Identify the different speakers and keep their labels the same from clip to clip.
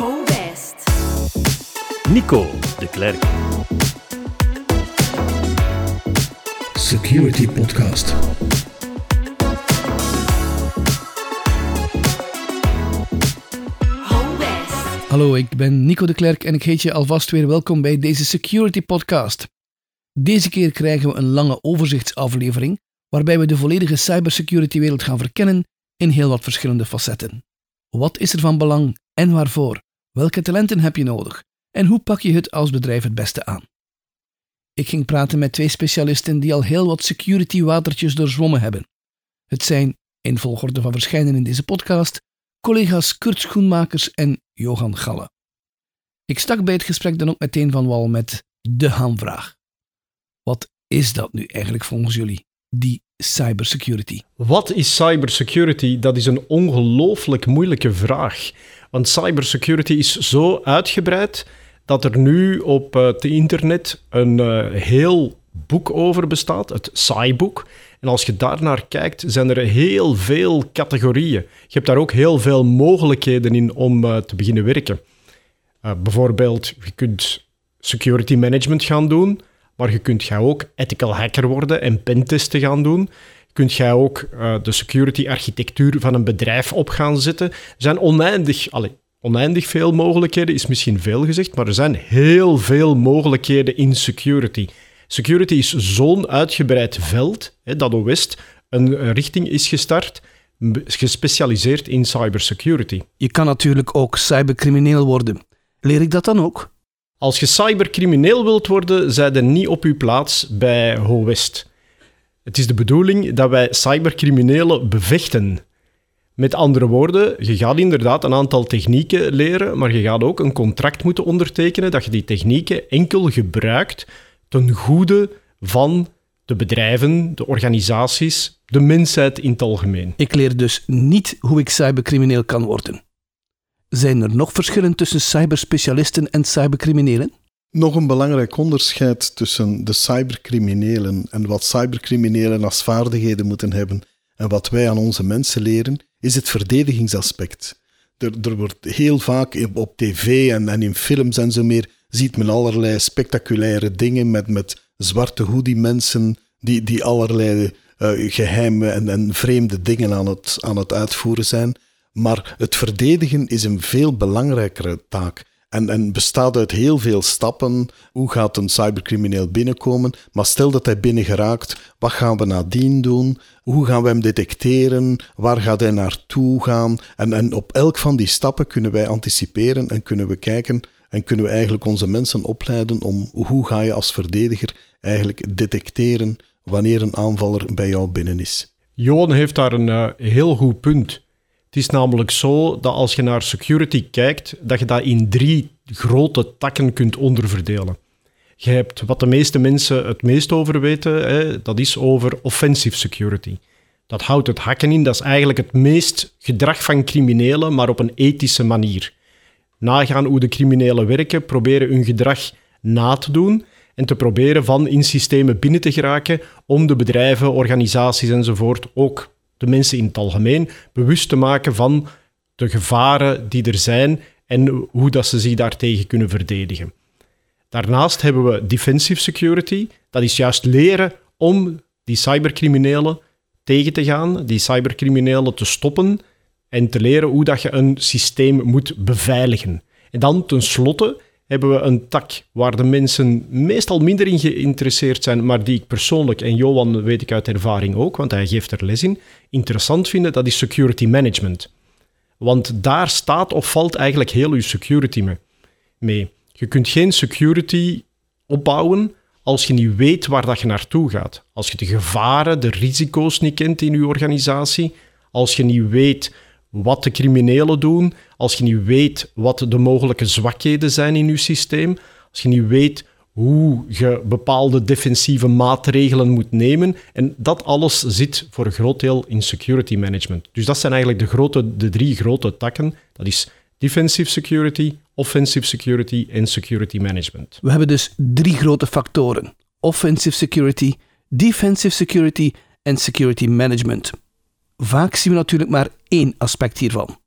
Speaker 1: Ho West.
Speaker 2: Nico de Klerk.
Speaker 3: Security Podcast.
Speaker 4: Hallo, ik ben Nico de Klerk en ik heet je alvast weer welkom bij deze Security Podcast. Deze keer krijgen we een lange overzichtsaflevering waarbij we de volledige cybersecurity-wereld gaan verkennen in heel wat verschillende facetten. Wat is er van belang en waarvoor? Welke talenten heb je nodig? En hoe pak je het als bedrijf het beste aan? Ik ging praten met twee specialisten die al heel wat security-watertjes doorzwommen hebben. Het zijn, in volgorde van verschijnen in deze podcast, collega's Kurt Schoenmakers en Johan Galle. Ik stak bij het gesprek dan ook meteen van wal met de hamvraag. Wat is dat nu eigenlijk volgens jullie, die cybersecurity?
Speaker 5: Wat is cybersecurity? Dat is een ongelooflijk moeilijke vraag. Want cybersecurity is zo uitgebreid dat er nu op eh, het internet een eh, heel boek over bestaat, het SciBook. En als je daarnaar kijkt, zijn er heel veel categorieën. Je hebt daar ook heel veel mogelijkheden in om eh, te beginnen werken. Bijvoorbeeld, je kunt security management gaan doen, maar je kunt ook ethical hacker worden en pentesten gaan doen. Kunt jij ook uh, de security architectuur van een bedrijf op gaan zetten. Er zijn oneindig, allez, oneindig veel mogelijkheden, is misschien veel gezegd, maar er zijn heel veel mogelijkheden in security. Security is zo'n uitgebreid veld hè, dat OWEST een richting is gestart gespecialiseerd in cybersecurity.
Speaker 4: Je kan natuurlijk ook cybercrimineel worden. Leer ik dat dan ook?
Speaker 5: Als je cybercrimineel wilt worden, zij er niet op uw plaats bij HoWest. Het is de bedoeling dat wij cybercriminelen bevechten. Met andere woorden, je gaat inderdaad een aantal technieken leren, maar je gaat ook een contract moeten ondertekenen dat je die technieken enkel gebruikt ten goede van de bedrijven, de organisaties, de mensheid in het algemeen.
Speaker 4: Ik leer dus niet hoe ik cybercrimineel kan worden. Zijn er nog verschillen tussen cyberspecialisten en cybercriminelen?
Speaker 6: Nog een belangrijk onderscheid tussen de cybercriminelen en wat cybercriminelen als vaardigheden moeten hebben en wat wij aan onze mensen leren, is het verdedigingsaspect. Er, er wordt heel vaak op tv en, in films en zo meer ziet men allerlei spectaculaire dingen met, met zwarte hoodie mensen die, die allerlei uh, geheime en, en vreemde dingen aan het, aan het uitvoeren zijn. Maar het verdedigen is een veel belangrijkere taak. En, en bestaat uit heel veel stappen. Hoe gaat een cybercrimineel binnenkomen? Maar stel dat hij binnen geraakt, wat gaan we nadien doen? Hoe gaan we hem detecteren? Waar gaat hij naartoe gaan? En, en op elk van die stappen kunnen wij anticiperen en kunnen we kijken en kunnen we eigenlijk onze mensen opleiden om hoe ga je als verdediger eigenlijk detecteren wanneer een aanvaller bij jou binnen is.
Speaker 5: Johan heeft daar een uh, heel goed punt. Het is namelijk zo dat als je naar security kijkt, dat je dat in drie grote takken kunt onderverdelen. Je hebt wat de meeste mensen het meest over weten, hè, dat is over offensive security. Dat houdt het hacken in, dat is eigenlijk het meest gedrag van criminelen, maar op een ethische manier. Nagaan hoe de criminelen werken, proberen hun gedrag na te doen en te proberen van in systemen binnen te geraken om de bedrijven, organisaties enzovoort, ook de mensen in het algemeen, bewust te maken van de gevaren die er zijn en hoe dat ze zich daartegen kunnen verdedigen. Daarnaast hebben we defensive security. Dat is juist leren om die cybercriminelen tegen te gaan, die cybercriminelen te stoppen en te leren hoe dat je een systeem moet beveiligen. En dan tenslotte hebben we een tak waar de mensen meestal minder in geïnteresseerd zijn, maar die ik persoonlijk, en Johan weet ik uit ervaring ook, want hij geeft er les in, interessant vinden, dat is security management. Want daar staat of valt eigenlijk heel uw security mee. Je kunt geen security opbouwen als je niet weet waar dat je naartoe gaat. Als je de gevaren, de risico's niet kent in je organisatie, als je niet weet wat de criminelen doen, als je niet weet wat de mogelijke zwakheden zijn in je systeem, als je niet weet hoe je bepaalde defensieve maatregelen moet nemen. En dat alles zit voor een groot deel in security management. Dus dat zijn eigenlijk de, grote, de drie grote takken. Dat is defensive security, offensive security en security management.
Speaker 4: We hebben dus drie grote factoren: offensive security, defensive security en security management. Vaak zien we natuurlijk maar één aspect hiervan.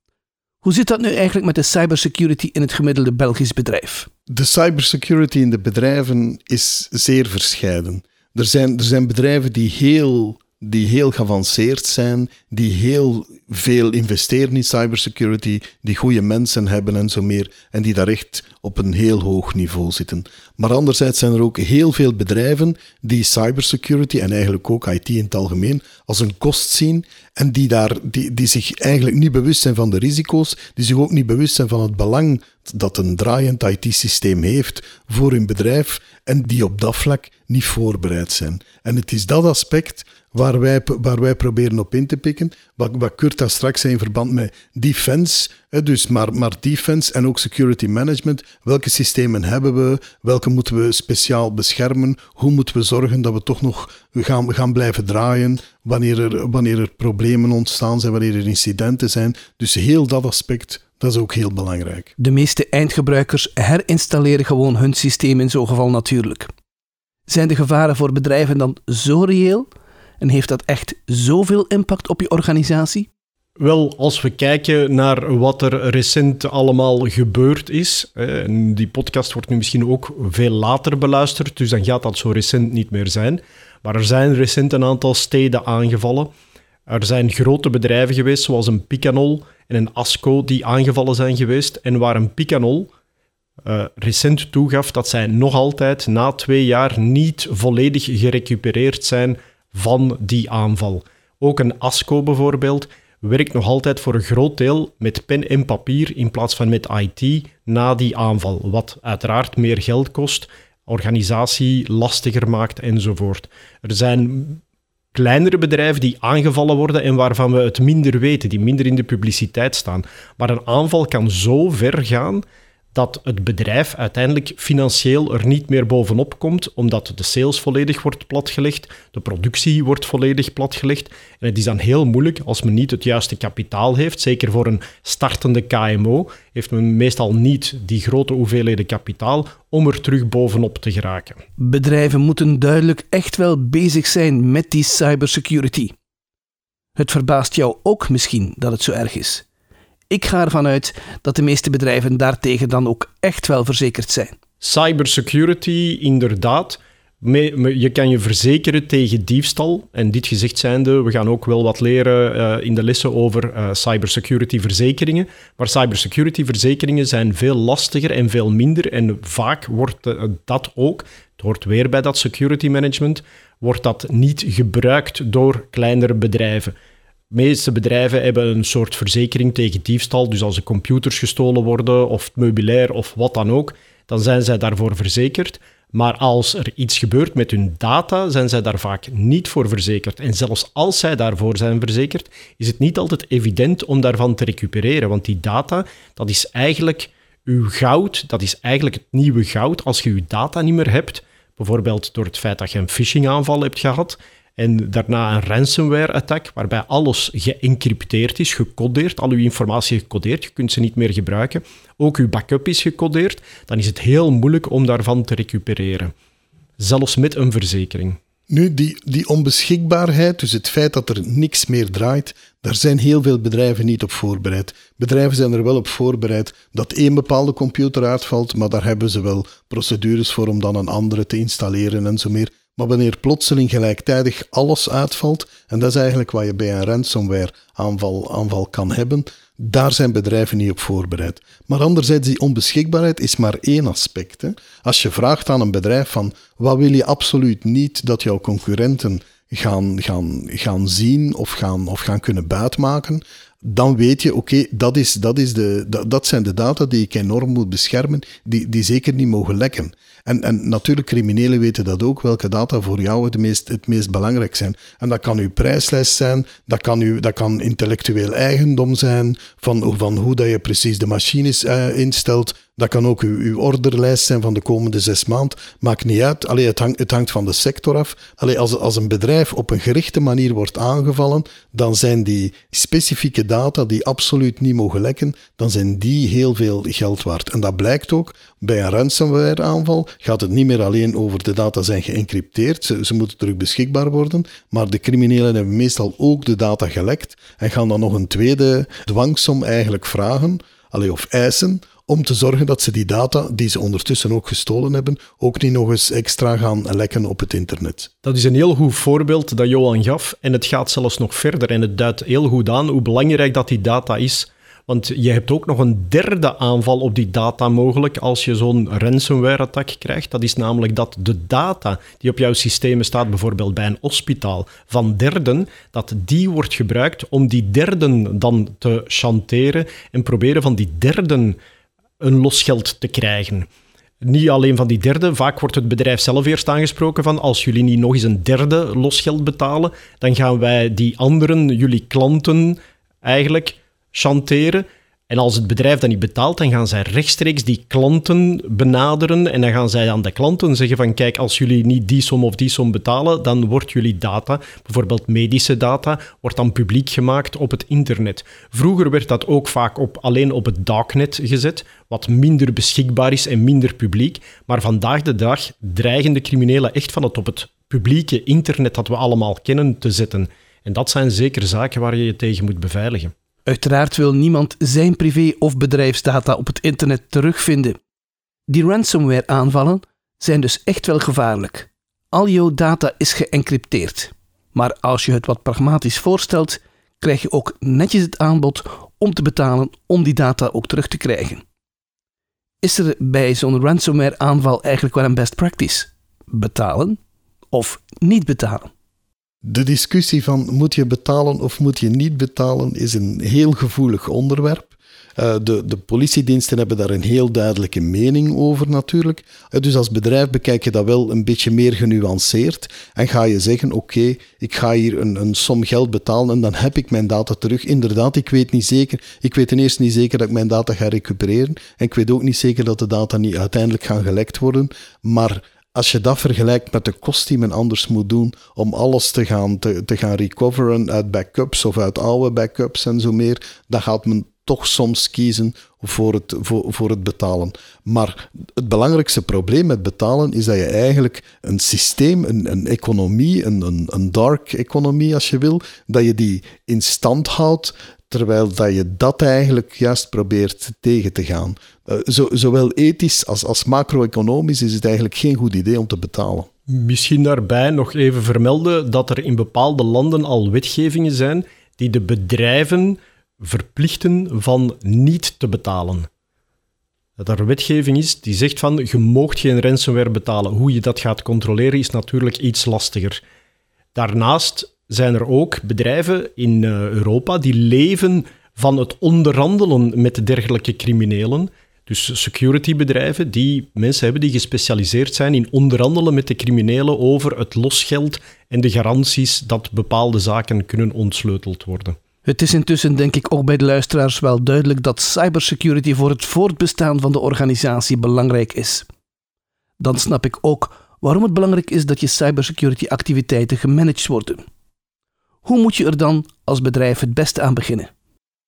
Speaker 4: Hoe zit dat nu eigenlijk met de cybersecurity in het gemiddelde Belgisch bedrijf?
Speaker 6: De cybersecurity in de bedrijven is zeer verscheiden. Er zijn, er zijn bedrijven die heel, die heel geavanceerd zijn, die heel veel investeren in cybersecurity, die goede mensen hebben en zo meer, en die daar echt op een heel hoog niveau zitten. Maar anderzijds zijn er ook heel veel bedrijven die cybersecurity en eigenlijk ook IT in het algemeen als een kost zien en die, daar, die, die zich eigenlijk niet bewust zijn van de risico's, die zich ook niet bewust zijn van het belang dat een draaiend IT-systeem heeft voor hun bedrijf en die op dat vlak niet voorbereid zijn. En het is dat aspect waar wij, waar wij proberen op in te pikken. Wat, wat Kurt daar straks zei in verband met defense, hè, dus maar, maar defense en ook security management. Welke systemen hebben we? Welke moeten we speciaal beschermen? Hoe moeten we zorgen dat we toch nog gaan, gaan blijven draaien wanneer er, wanneer er problemen ontstaan zijn, wanneer er incidenten zijn? Dus heel dat aspect dat is ook heel belangrijk.
Speaker 4: De meeste eindgebruikers herinstalleren gewoon hun systeem in zo'n geval natuurlijk. Zijn de gevaren voor bedrijven dan zo reëel en heeft dat echt zoveel impact op je organisatie?
Speaker 5: Wel, als we kijken naar wat er recent allemaal gebeurd is, en die podcast wordt nu misschien ook veel later beluisterd, dus dan gaat dat zo recent niet meer zijn. Maar er zijn recent een aantal steden aangevallen. Er zijn grote bedrijven geweest, zoals een Picanol en een Asco, die aangevallen zijn geweest. En waar een Picanol uh, recent toegaf dat zij nog altijd na twee jaar niet volledig gerecupereerd zijn van die aanval. Ook een ASCO bijvoorbeeld werkt nog altijd voor een groot deel met pen en papier in plaats van met IT na die aanval, wat uiteraard meer geld kost, organisatie lastiger maakt enzovoort. Er zijn kleinere bedrijven die aangevallen worden en waarvan we het minder weten, die minder in de publiciteit staan. Maar een aanval kan zo ver gaan dat het bedrijf uiteindelijk financieel er niet meer bovenop komt, omdat de sales volledig wordt platgelegd, de productie wordt volledig platgelegd. En het is dan heel moeilijk als men niet het juiste kapitaal heeft. Zeker voor een startende KMO heeft men meestal niet die grote hoeveelheden kapitaal om er terug bovenop te geraken.
Speaker 4: Bedrijven moeten duidelijk echt wel bezig zijn met die cybersecurity. Het verbaast jou ook misschien dat het zo erg is. Ik ga ervan uit dat de meeste bedrijven daartegen dan ook echt wel verzekerd zijn.
Speaker 5: Cybersecurity, inderdaad. Je kan je verzekeren tegen diefstal. En dit gezegd zijnde, we gaan ook wel wat leren uh, in de lessen over uh, cybersecurity verzekeringen. Maar cybersecurity verzekeringen zijn veel lastiger en veel minder. En vaak wordt uh, dat ook, het hoort weer bij dat security management, wordt dat niet gebruikt door kleinere bedrijven. Meeste bedrijven hebben een soort verzekering tegen diefstal. Dus als de computers gestolen worden of het meubilair of wat dan ook, dan zijn zij daarvoor verzekerd. Maar als er iets gebeurt met hun data, zijn zij daar vaak niet voor verzekerd. En zelfs als zij daarvoor zijn verzekerd, is het niet altijd evident om daarvan te recupereren. Want die data, dat is eigenlijk uw goud, dat is eigenlijk het nieuwe goud. Als je uw data niet meer hebt, bijvoorbeeld door het feit dat je een phishing aanval hebt gehad, en daarna een ransomware-attack, waarbij alles geëncrypteerd is, gecodeerd, al uw informatie gecodeerd, je kunt ze niet meer gebruiken. Ook uw backup is gecodeerd, dan is het heel moeilijk om daarvan te recupereren. Zelfs met een verzekering.
Speaker 6: Nu, die, die onbeschikbaarheid, dus het feit dat er niks meer draait, daar zijn heel veel bedrijven niet op voorbereid. Bedrijven zijn er wel op voorbereid dat één bepaalde computer uitvalt, maar daar hebben ze wel procedures voor om dan een andere te installeren en zo meer. Maar wanneer plotseling gelijktijdig alles uitvalt, en dat is eigenlijk wat je bij een ransomware aanval, aanval kan hebben, daar zijn bedrijven niet op voorbereid. Maar anderzijds, die onbeschikbaarheid is maar één aspect. Hè. Als je vraagt aan een bedrijf van wat wil je absoluut niet dat jouw concurrenten gaan, gaan, gaan zien of gaan, of gaan kunnen buitmaken, dan weet je, oké, dat dat, dat, dat, dat zijn de data die ik enorm moet beschermen, die, die zeker niet mogen lekken. En, en natuurlijk, criminelen weten dat ook, welke data voor jou het meest, het meest belangrijk zijn. En dat kan uw prijslijst zijn, dat kan, u, dat kan intellectueel eigendom zijn, van, van hoe dat je precies de machines uh, instelt, Dat kan ook uw, uw orderlijst zijn van de komende zes maanden. Maakt niet uit. Allee, het, hangt, het hangt van de sector af. Allee, als, als een bedrijf op een gerichte manier wordt aangevallen, dan zijn die specifieke data die absoluut niet mogen lekken, dan zijn die heel veel geld waard. En dat blijkt ook bij een ransomware-aanval. Gaat het niet meer alleen over de data zijn geëncrypteerd, ze, ze moeten terug beschikbaar worden, maar de criminelen hebben meestal ook de data gelekt en gaan dan nog een tweede dwangsom eigenlijk vragen, allee, of eisen, om te zorgen dat ze die data, die ze ondertussen ook gestolen hebben, ook niet nog eens extra gaan lekken op het internet.
Speaker 5: Dat is een heel goed voorbeeld dat Johan gaf en het gaat zelfs nog verder en het duidt heel goed aan hoe belangrijk dat die data is. Want je hebt ook nog een derde aanval op die data mogelijk als je zo'n ransomware-attack krijgt. Dat is namelijk dat de data die op jouw systemen staat, bijvoorbeeld bij een hospitaal, van derden, dat die wordt gebruikt om die derden dan te chanteren en proberen van die derden een losgeld te krijgen. Niet alleen van die derde, vaak wordt het bedrijf zelf eerst aangesproken van als jullie niet nog eens een derde losgeld betalen, dan gaan wij die anderen, jullie klanten, eigenlijk chanteren. En als het bedrijf dat niet betaalt, dan gaan zij rechtstreeks die klanten benaderen en dan gaan zij aan de klanten zeggen van kijk, als jullie niet die som of die som betalen, dan wordt jullie data, bijvoorbeeld medische data, wordt dan publiek gemaakt op het internet. Vroeger werd dat ook vaak op, alleen op het darknet gezet, wat minder beschikbaar is en minder publiek. Maar vandaag de dag dreigen de criminelen echt van het op het publieke internet dat we allemaal kennen te zetten. En dat zijn zeker zaken waar je je tegen moet beveiligen.
Speaker 4: Uiteraard wil niemand zijn privé- of bedrijfsdata op het internet terugvinden. Die ransomware-aanvallen zijn dus echt wel gevaarlijk. Al jouw data is geëncrypteerd. Maar als je het wat pragmatisch voorstelt, krijg je ook netjes het aanbod om te betalen om die data ook terug te krijgen. Is er bij zo'n ransomware-aanval eigenlijk wel een best practice? Betalen of niet betalen?
Speaker 6: De discussie van moet je betalen of moet je niet betalen is een heel gevoelig onderwerp. Uh, de, de politiediensten hebben daar een heel duidelijke mening over natuurlijk. Uh, dus als bedrijf bekijk je dat wel een beetje meer genuanceerd en ga je zeggen, oké, ik ga hier een, een som geld betalen en dan heb ik mijn data terug. Inderdaad, ik weet niet zeker, ik weet ten eerste niet zeker dat ik mijn data ga recupereren en ik weet ook niet zeker dat de data niet uiteindelijk gaan gelekt worden, maar als je dat vergelijkt met de kost die men anders moet doen om alles te gaan, te, gaan recoveren uit backups of uit oude backups en zo meer, dan gaat men toch soms kiezen voor het, voor, voor het betalen. Maar het belangrijkste probleem met betalen is dat je eigenlijk een systeem, een, een economie, een, een, een dark economie als je wil, dat je die in stand houdt terwijl dat je dat eigenlijk juist probeert tegen te gaan. Zo, zowel ethisch als, als macro-economisch is het eigenlijk geen goed idee om te betalen.
Speaker 5: Misschien daarbij nog even vermelden dat er in bepaalde landen al wetgevingen zijn die de bedrijven verplichten van niet te betalen. Dat er wetgeving is die zegt van je moogt geen ransomware betalen. Hoe je dat gaat controleren is natuurlijk iets lastiger. Daarnaast zijn er ook bedrijven in eh, Europa die leven van het onderhandelen met dergelijke criminelen. Dus securitybedrijven die mensen hebben die gespecialiseerd zijn in onderhandelen met de criminelen over het losgeld en de garanties dat bepaalde zaken kunnen ontsleuteld worden.
Speaker 4: Het is intussen denk ik ook bij de luisteraars wel duidelijk dat cybersecurity voor het voortbestaan van de organisatie belangrijk is. Dan snap ik ook waarom het belangrijk is dat je cybersecurity activiteiten gemanaged worden. Hoe moet je er dan als bedrijf het beste aan beginnen?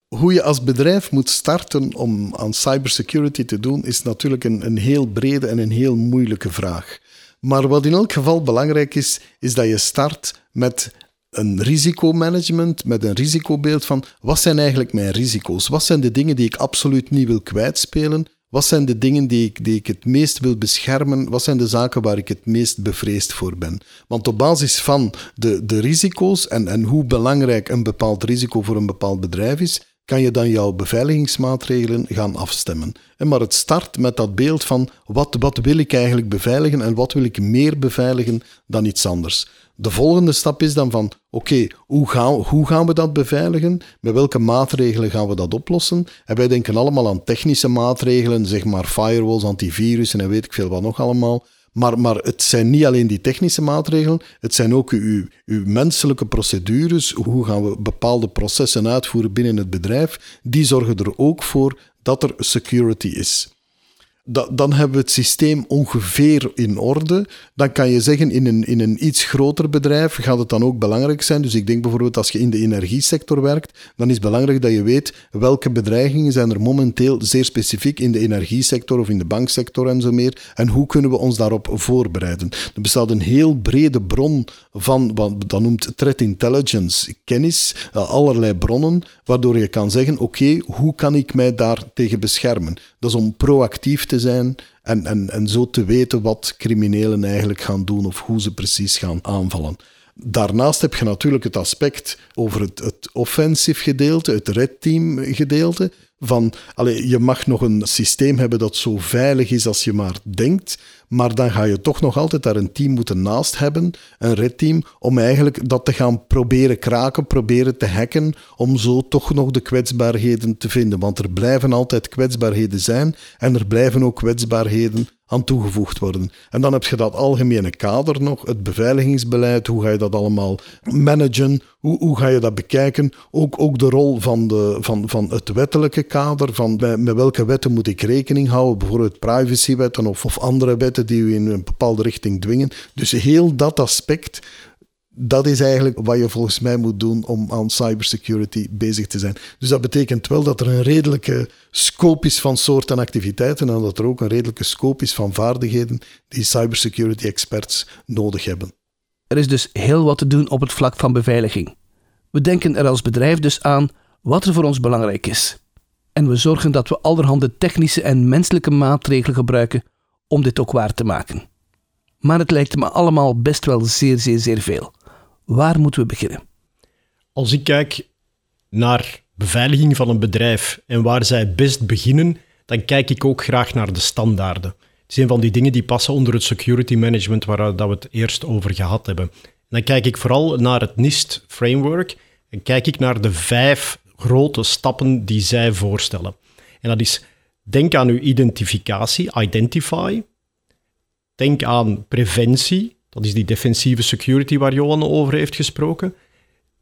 Speaker 6: Hoe je als bedrijf moet starten om aan cybersecurity te doen, is natuurlijk een, een heel brede en een heel moeilijke vraag. Maar wat in elk geval belangrijk is, is dat je start met een risicomanagement, met een risicobeeld van wat zijn eigenlijk mijn risico's? Wat zijn de dingen die ik absoluut niet wil kwijtspelen? Wat zijn de dingen die ik, die ik het meest wil beschermen? Wat zijn de zaken waar ik het meest bevreesd voor ben? Want op basis van de, de risico's en, en hoe belangrijk een bepaald risico voor een bepaald bedrijf is, kan je dan jouw beveiligingsmaatregelen gaan afstemmen. En maar het start met dat beeld van wat, wat wil ik eigenlijk beveiligen en wat wil ik meer beveiligen dan iets anders. De volgende stap is dan van, oké, hoe, gaan, hoe gaan we dat beveiligen? Met welke maatregelen gaan we dat oplossen? En wij denken allemaal aan technische maatregelen, zeg maar firewalls, antivirussen en weet ik veel wat nog allemaal. Maar, maar het zijn niet alleen die technische maatregelen, het zijn ook uw, uw menselijke procedures. Hoe gaan we bepaalde processen uitvoeren binnen het bedrijf? Die zorgen er ook voor dat er security is. Da, dan hebben we het systeem ongeveer in orde. Dan kan je zeggen, in een, in een iets groter bedrijf gaat het dan ook belangrijk zijn. Dus ik denk bijvoorbeeld als je in de energiesector werkt, dan is het belangrijk dat je weet welke bedreigingen zijn er momenteel zeer specifiek in de energiesector of in de banksector en zo meer. En hoe kunnen we ons daarop voorbereiden. Er bestaat een heel brede bron van, wat dat noemt threat intelligence, kennis, eh, allerlei bronnen, waardoor je kan zeggen, oké, hoe kan ik mij daar tegen beschermen? Dat is om proactief te zijn en, en, en zo te weten wat criminelen eigenlijk gaan doen of hoe ze precies gaan aanvallen. Daarnaast heb je natuurlijk het aspect over het, het offensief gedeelte, het red team gedeelte. Van, allez, je mag nog een systeem hebben dat zo veilig is als je maar denkt, maar dan ga je toch nog altijd daar een team moeten naast hebben, een red team, om eigenlijk dat te gaan proberen kraken, proberen te hacken, om zo toch nog de kwetsbaarheden te vinden. Want er blijven altijd kwetsbaarheden zijn en er blijven ook kwetsbaarheden aan toegevoegd worden. En dan heb je dat algemene kader nog, het beveiligingsbeleid, hoe ga je dat allemaal managen, hoe, hoe ga je dat bekijken, ook, ook de rol van, de, van, van het wettelijke kader, van met, met welke wetten moet ik rekening houden, bijvoorbeeld privacywetten of, of andere wetten die u in een bepaalde richting dwingen. Dus heel dat aspect dat is eigenlijk wat je volgens mij moet doen om aan cybersecurity bezig te zijn. Dus dat betekent wel dat er een redelijke scope is van soorten activiteiten en dat er ook een redelijke scope is van vaardigheden die cybersecurity experts nodig hebben.
Speaker 4: Er is dus heel wat te doen op het vlak van beveiliging. We denken er als bedrijf dus aan wat er voor ons belangrijk is. En we zorgen dat we allerhande technische en menselijke maatregelen gebruiken om dit ook waar te maken. Maar het lijkt me allemaal best wel zeer, zeer, zeer veel. Waar moeten we beginnen?
Speaker 5: Als ik kijk naar beveiliging van een bedrijf en waar zij best beginnen, dan kijk ik ook graag naar de standaarden. Het is een van die dingen die passen onder het security management waar dat we het eerst over gehad hebben. En dan kijk ik vooral naar het NIST framework en kijk ik naar de vijf grote stappen die zij voorstellen. En dat is, denk aan uw identificatie, identify. Denk aan preventie, dat is die defensieve security waar Johan over heeft gesproken.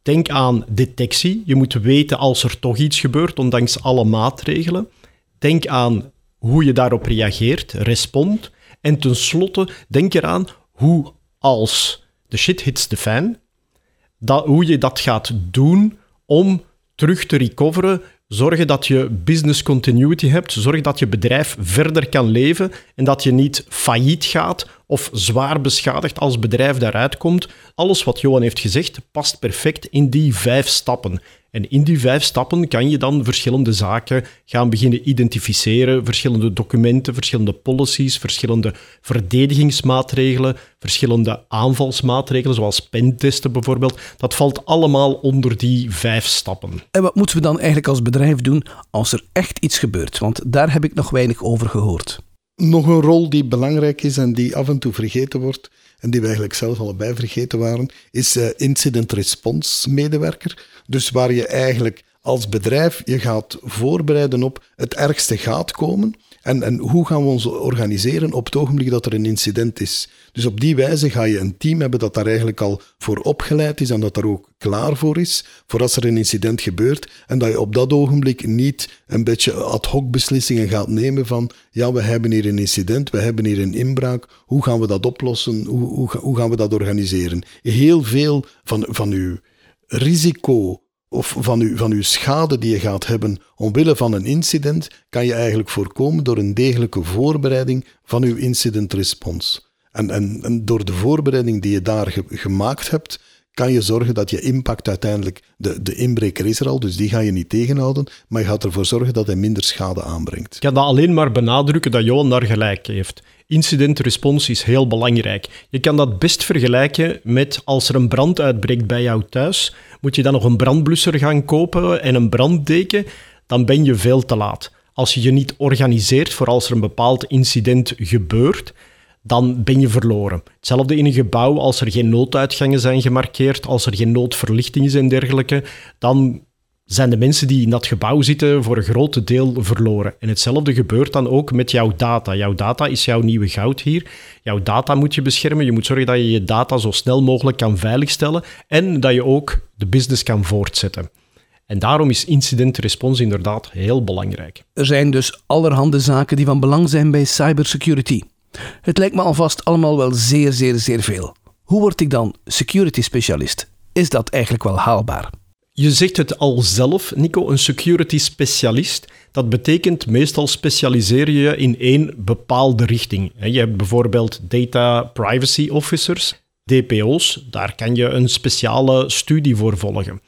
Speaker 5: Denk aan detectie. Je moet weten als er toch iets gebeurt, ondanks alle maatregelen. Denk aan hoe je daarop reageert, respond. En tenslotte, denk eraan hoe als de shit hits the fan, dat, hoe je dat gaat doen om terug te recoveren, zorgen dat je business continuity hebt, zorg dat je bedrijf verder kan leven en dat je niet failliet gaat of zwaar beschadigd als bedrijf daaruit komt. Alles wat Johan heeft gezegd past perfect in die vijf stappen. En in die vijf stappen kan je dan verschillende zaken gaan beginnen identificeren, verschillende documenten, verschillende policies, verschillende verdedigingsmaatregelen, verschillende aanvalsmaatregelen, zoals pentesten bijvoorbeeld. Dat valt allemaal onder die vijf stappen.
Speaker 4: En wat moeten we dan eigenlijk als bedrijf doen als er echt iets gebeurt? Want daar heb ik nog weinig over gehoord.
Speaker 6: Nog een rol die belangrijk is en die af en toe vergeten wordt, en die we eigenlijk zelf allebei vergeten waren, is uh, incident response medewerker. Dus waar je eigenlijk als bedrijf je gaat voorbereiden op het ergste gaat komen. En, en hoe gaan we ons organiseren op het ogenblik dat er een incident is? Dus op die wijze ga je een team hebben dat daar eigenlijk al voor opgeleid is en dat daar ook klaar voor is, voor als er een incident gebeurt. En dat je op dat ogenblik niet een beetje ad hoc beslissingen gaat nemen van, ja, we hebben hier een incident, we hebben hier een inbraak, hoe gaan we dat oplossen, hoe, hoe, hoe gaan we dat organiseren? Heel veel van, van uw risico of van uw, van uw schade die je gaat hebben omwille van een incident, kan je eigenlijk voorkomen door een degelijke voorbereiding van uw incident response. En, en, en door de voorbereiding die je daar gemaakt hebt, kan je zorgen dat je impact uiteindelijk, de, de inbreker is er al, dus die ga je niet tegenhouden, maar je gaat ervoor zorgen dat hij minder schade aanbrengt.
Speaker 5: Ik kan dat alleen maar benadrukken dat Johan daar gelijk heeft. Incident response is heel belangrijk. Je kan dat best vergelijken met als er een brand uitbreekt bij jou thuis, moet je dan nog een brandblusser gaan kopen en een branddeken, dan ben je veel te laat. Als je je niet organiseert voor als er een bepaald incident gebeurt, dan ben je verloren. Hetzelfde in een gebouw, als er geen nooduitgangen zijn gemarkeerd, als er geen noodverlichting is en dergelijke, dan zijn de mensen die in dat gebouw zitten voor een groot deel verloren. En hetzelfde gebeurt dan ook met jouw data. Jouw data is jouw nieuwe goud hier. Jouw data moet je beschermen. Je moet zorgen dat je je data zo snel mogelijk kan veiligstellen en dat je ook de business kan voortzetten. En daarom is incident response inderdaad heel belangrijk.
Speaker 4: Er zijn dus allerhande zaken die van belang zijn bij cybersecurity. Het lijkt me alvast allemaal wel zeer, zeer, zeer veel. Hoe word ik dan security specialist? Is dat eigenlijk wel haalbaar?
Speaker 5: Je zegt het al zelf, Nico, een security specialist. Dat betekent meestal specialiseer je in één bepaalde richting. Je hebt bijvoorbeeld data privacy officers, DPO's. Daar kan je een speciale studie voor volgen.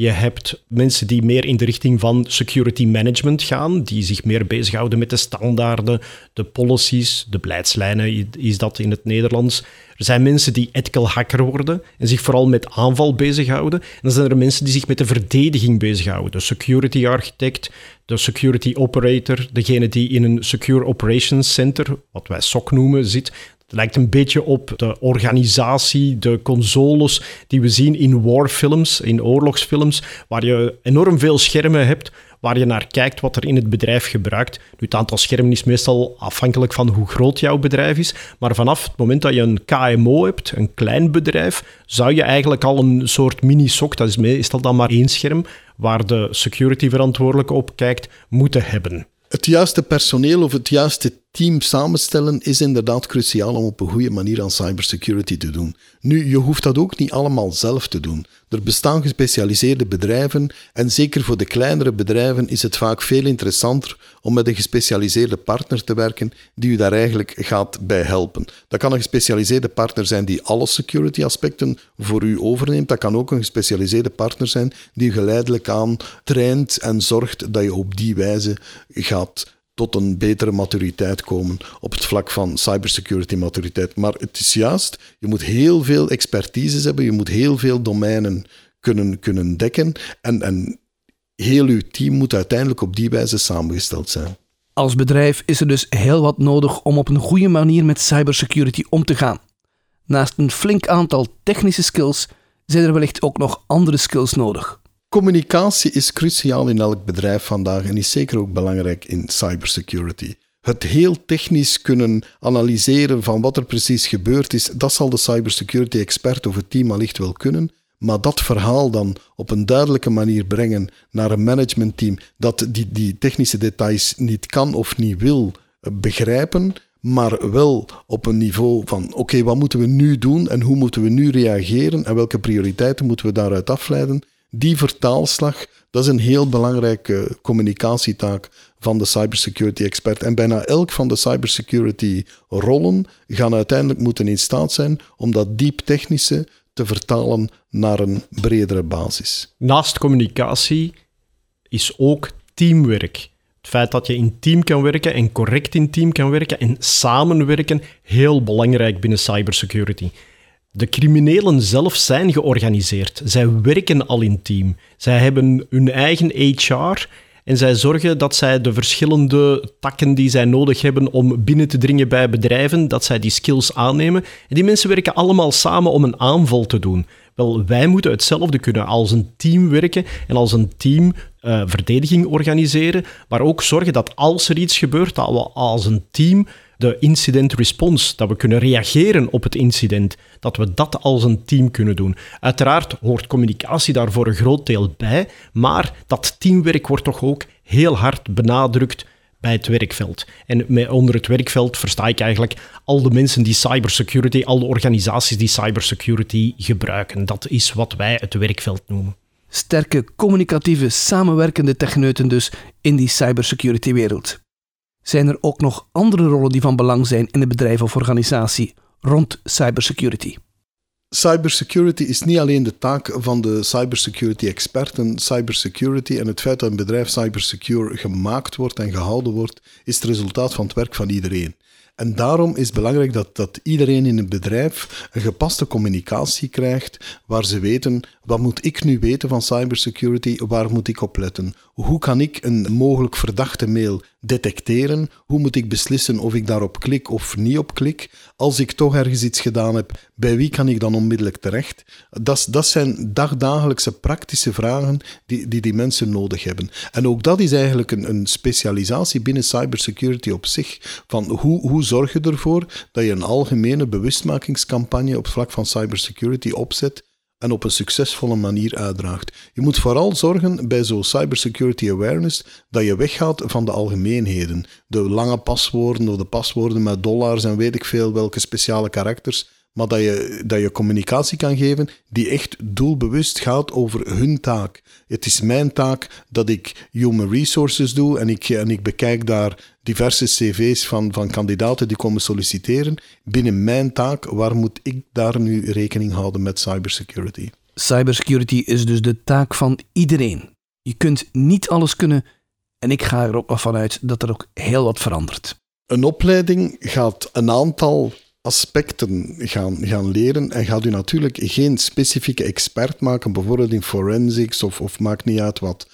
Speaker 5: Je hebt mensen die meer in de richting van security management gaan, die zich meer bezighouden met de standaarden, de policies, de beleidslijnen is dat in het Nederlands. Er zijn mensen die ethical hacker worden en zich vooral met aanval bezighouden. En dan zijn er mensen die zich met de verdediging bezighouden. De security architect, de security operator, degene die in een secure operations center, wat wij SOC noemen, zit. Het lijkt een beetje op de organisatie, de consoles die we zien in warfilms, in oorlogsfilms, waar je enorm veel schermen hebt waar je naar kijkt wat er in het bedrijf gebruikt. Nu, het aantal schermen is meestal afhankelijk van hoe groot jouw bedrijf is, maar vanaf het moment dat je een KMO hebt, een klein bedrijf, zou je eigenlijk al een soort mini-SOC, dat is meestal dan maar één scherm, waar de security verantwoordelijke op kijkt, moeten hebben.
Speaker 6: Het juiste personeel of het juiste team samenstellen is inderdaad cruciaal om op een goede manier aan cybersecurity te doen. Nu, je hoeft dat ook niet allemaal zelf te doen. Er bestaan gespecialiseerde bedrijven en zeker voor de kleinere bedrijven is het vaak veel interessanter om met een gespecialiseerde partner te werken die u daar eigenlijk gaat bij helpen. Dat kan een gespecialiseerde partner zijn die alle security aspecten voor u overneemt. Dat kan ook een gespecialiseerde partner zijn die u geleidelijk aan traint en zorgt dat je op die wijze gaat tot een betere maturiteit komen op het vlak van cybersecurity maturiteit. Maar het is juist, je moet heel veel expertises hebben, je moet heel veel domeinen kunnen, kunnen dekken en, en heel uw team moet uiteindelijk op die wijze samengesteld zijn.
Speaker 4: Als bedrijf is er dus heel wat nodig om op een goede manier met cybersecurity om te gaan. Naast een flink aantal technische skills zijn er wellicht ook nog andere skills nodig.
Speaker 6: Communicatie is cruciaal in elk bedrijf vandaag en is zeker ook belangrijk in cybersecurity. Het heel technisch kunnen analyseren van wat er precies gebeurd is, dat zal de cybersecurity expert of het team allicht wel kunnen. Maar dat verhaal dan op een duidelijke manier brengen naar een managementteam dat die, die technische details niet kan of niet wil begrijpen, maar wel op een niveau van oké, wat moeten we nu doen en hoe moeten we nu reageren en welke prioriteiten moeten we daaruit afleiden, die vertaalslag, dat is een heel belangrijke communicatietaak van de cybersecurity expert. En bijna elk van de cybersecurity rollen gaan uiteindelijk moeten in staat zijn om dat diep technische te vertalen naar een bredere basis.
Speaker 5: Naast communicatie is ook teamwerk. Het feit dat je in team kan werken en correct in team kan werken en samenwerken, heel belangrijk binnen cybersecurity. De criminelen zelf zijn georganiseerd. Zij werken al in team. Zij hebben hun eigen HR en zij zorgen dat zij de verschillende takken die zij nodig hebben om binnen te dringen bij bedrijven, dat zij die skills aannemen. En die mensen werken allemaal samen om een aanval te doen. Wel, wij moeten hetzelfde kunnen als een team werken en als een team uh, verdediging organiseren, maar ook zorgen dat als er iets gebeurt, dat we als een team de incident response, dat we kunnen reageren op het incident, dat we dat als een team kunnen doen. Uiteraard hoort communicatie daar voor een groot deel bij, maar dat teamwerk wordt toch ook heel hard benadrukt bij het werkveld. En onder het werkveld versta ik eigenlijk al de mensen die cybersecurity, al de organisaties die cybersecurity gebruiken. Dat is wat wij het werkveld noemen.
Speaker 4: Sterke, communicatieve, samenwerkende techneuten dus in die cybersecurity-wereld. Zijn er ook nog andere rollen die van belang zijn in een bedrijf of organisatie rond cybersecurity?
Speaker 6: Cybersecurity is niet alleen de taak van de cybersecurity experten. Cybersecurity en het feit dat een bedrijf cybersecure gemaakt wordt en gehouden wordt, is het resultaat van het werk van iedereen. En daarom is het belangrijk dat, dat iedereen in een bedrijf een gepaste communicatie krijgt, waar ze weten, wat moet ik nu weten van cybersecurity, waar moet ik op letten? Hoe kan ik een mogelijk verdachte mail detecteren? Hoe moet ik beslissen of ik daarop klik of niet op klik? Als ik toch ergens iets gedaan heb, bij wie kan ik dan onmiddellijk terecht? Dat, dat zijn dagdagelijkse praktische vragen die, die die mensen nodig hebben. En ook dat is eigenlijk een, een specialisatie binnen cybersecurity op zich. Van hoe, hoe zorg je ervoor dat je een algemene bewustmakingscampagne op vlak van cybersecurity opzet en op een succesvolle manier uitdraagt. Je moet vooral zorgen bij zo'n cybersecurity awareness dat je weggaat van de algemeenheden. De lange paswoorden of de paswoorden met dollars en weet ik veel welke speciale karakters maar dat je, dat je communicatie kan geven die echt doelbewust gaat over hun taak. Het is mijn taak dat ik human resources doe en ik, en ik bekijk daar diverse cv's van, van kandidaten die komen solliciteren. Binnen mijn taak, waar moet ik daar nu rekening houden met cybersecurity?
Speaker 4: Cybersecurity is dus de taak van iedereen. Je kunt niet alles kunnen en ik ga er ook nog vanuit dat er ook heel wat verandert.
Speaker 6: Een opleiding gaat een aantal aspecten gaan, gaan leren en gaat u natuurlijk geen specifieke expert maken, bijvoorbeeld in forensics of, of maakt niet uit wat.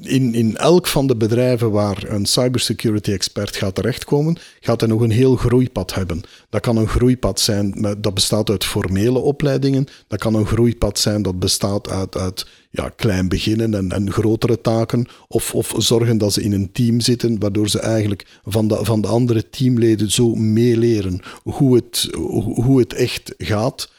Speaker 6: In, in elk van de bedrijven waar een cybersecurity expert gaat terechtkomen, gaat hij nog een heel groeipad hebben. Dat kan een groeipad zijn dat bestaat uit formele opleidingen, dat kan een groeipad zijn dat bestaat uit, uit ja, klein beginnen en, en grotere taken. Of, of zorgen dat ze in een team zitten, waardoor ze eigenlijk van de, van de andere teamleden zo meeleren hoe het, hoe het echt gaat.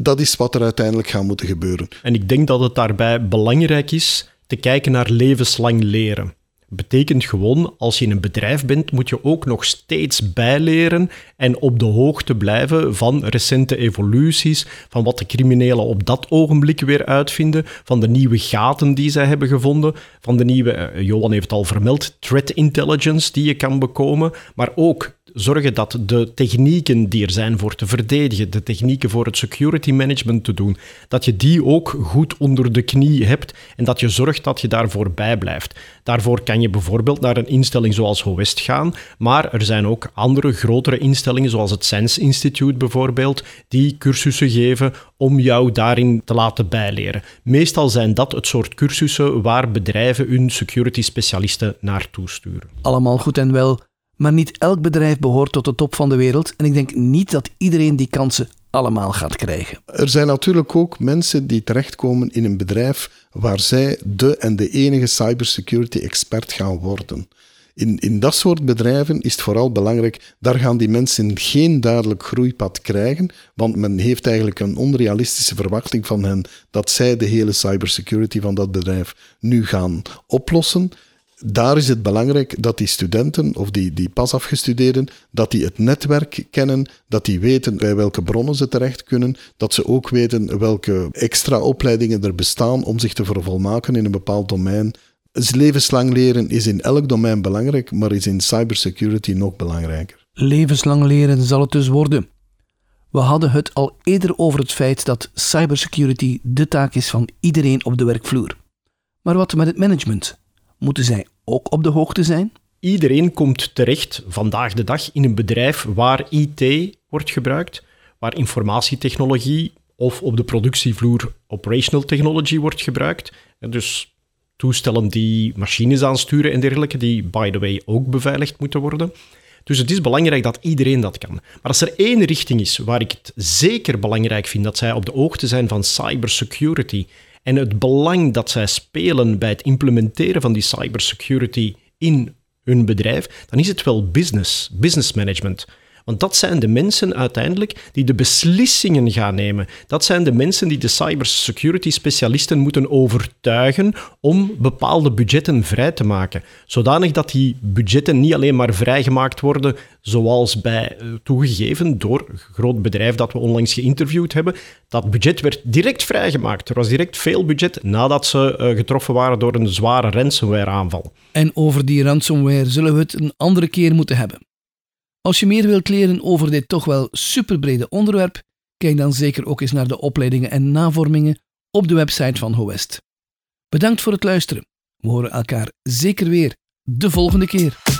Speaker 6: Dat, is wat er uiteindelijk gaat moeten gebeuren.
Speaker 5: En ik denk dat het daarbij belangrijk is te kijken naar levenslang leren betekent gewoon, als je in een bedrijf bent, moet je ook nog steeds bijleren en op de hoogte blijven van recente evoluties, van wat de criminelen op dat ogenblik weer uitvinden, van de nieuwe gaten die zij hebben gevonden, van de nieuwe, eh, Johan heeft het al vermeld, threat intelligence die je kan bekomen, maar ook zorgen dat de technieken die er zijn voor te verdedigen, de technieken voor het security management te doen, dat je die ook goed onder de knie hebt en dat je zorgt dat je daarvoor bijblijft. Daarvoor kan je bijvoorbeeld naar een instelling zoals HOWEST gaan, maar er zijn ook andere grotere instellingen zoals het Sense Institute bijvoorbeeld, die cursussen geven om jou daarin te laten bijleren. Meestal zijn dat het soort cursussen waar bedrijven hun security specialisten naartoe sturen.
Speaker 4: Allemaal goed en wel maar niet elk bedrijf behoort tot de top van de wereld en ik denk niet dat iedereen die kansen allemaal gaat krijgen.
Speaker 6: Er zijn natuurlijk ook mensen die terechtkomen in een bedrijf waar zij de en de enige cybersecurity expert gaan worden. In, in dat soort bedrijven is het vooral belangrijk, daar gaan die mensen geen duidelijk groeipad krijgen, want men heeft eigenlijk een onrealistische verwachting van hen dat zij de hele cybersecurity van dat bedrijf nu gaan oplossen daar is het belangrijk dat die studenten of die, die pas afgestudeerden, dat die het netwerk kennen, dat die weten bij welke bronnen ze terecht kunnen, dat ze ook weten welke extra opleidingen er bestaan om zich te vervolmaken in een bepaald domein. Levenslang leren is in elk domein belangrijk, maar is in cybersecurity nog belangrijker.
Speaker 4: Levenslang leren zal het dus worden. We hadden het al eerder over het feit dat cybersecurity de taak is van iedereen op de werkvloer. Maar wat met het management? Moeten zij ook op de hoogte zijn?
Speaker 5: Iedereen komt terecht vandaag de dag in een bedrijf waar IT wordt gebruikt, waar informatietechnologie of op de productievloer operational technology wordt gebruikt. Dus toestellen die machines aansturen en dergelijke, die by the way ook beveiligd moeten worden. Dus het is belangrijk dat iedereen dat kan. Maar als er één richting is waar ik het zeker belangrijk vind dat zij op de hoogte zijn van cybersecurity en het belang dat zij spelen bij het implementeren van die cybersecurity in hun bedrijf, dan is het wel business, business management. Want dat zijn de mensen uiteindelijk die de beslissingen gaan nemen. Dat zijn de mensen die de cybersecurity specialisten moeten overtuigen om bepaalde budgetten vrij te maken. Zodanig dat die budgetten niet alleen maar vrijgemaakt worden, zoals bij eh, toegegeven door een groot bedrijf dat we onlangs geïnterviewd hebben. Dat budget werd direct vrijgemaakt. Er was direct veel budget nadat ze eh, getroffen waren door een zware ransomware-aanval.
Speaker 4: En over die ransomware zullen we het een andere keer moeten hebben. Als je meer wilt leren over dit toch wel superbrede onderwerp, kijk dan zeker ook eens naar de opleidingen en navormingen op de website van HOWEST. Bedankt voor het luisteren. We horen elkaar zeker weer de volgende keer.